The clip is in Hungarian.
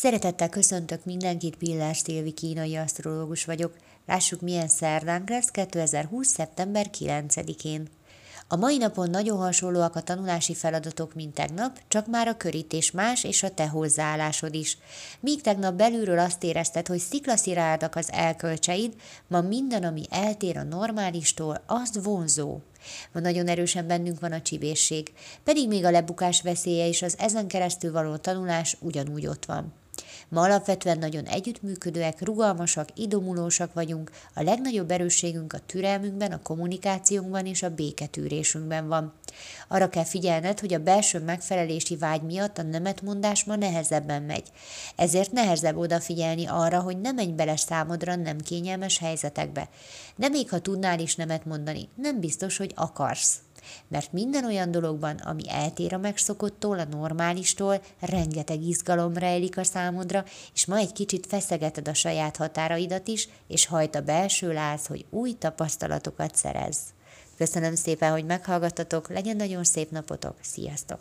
Szeretettel köszöntök mindenkit, Pillás Szilvi kínai asztrológus vagyok. Lássuk, milyen szerdánk lesz 2020. szeptember 9-én. A mai napon nagyon hasonlóak a tanulási feladatok, mint tegnap, csak már a körítés más, és a te hozzáállásod is. Míg tegnap belülről azt érezted, hogy sziklasziráldak az elkölcseid, ma minden, ami eltér a normálistól, az vonzó. Ma nagyon erősen bennünk van a csibészség, pedig még a lebukás veszélye és az ezen keresztül való tanulás ugyanúgy ott van. Ma alapvetően nagyon együttműködőek, rugalmasak, idomulósak vagyunk, a legnagyobb erősségünk a türelmünkben, a kommunikációnkban és a béketűrésünkben van. Arra kell figyelned, hogy a belső megfelelési vágy miatt a nemetmondás ma nehezebben megy. Ezért nehezebb odafigyelni arra, hogy ne menj bele számodra nem kényelmes helyzetekbe. De még ha tudnál is nemet mondani, nem biztos, hogy akarsz mert minden olyan dologban, ami eltér a megszokottól, a normálistól, rengeteg izgalom rejlik a számodra, és ma egy kicsit feszegeted a saját határaidat is, és hajt a belső láz, hogy új tapasztalatokat szerez. Köszönöm szépen, hogy meghallgattatok, legyen nagyon szép napotok, sziasztok!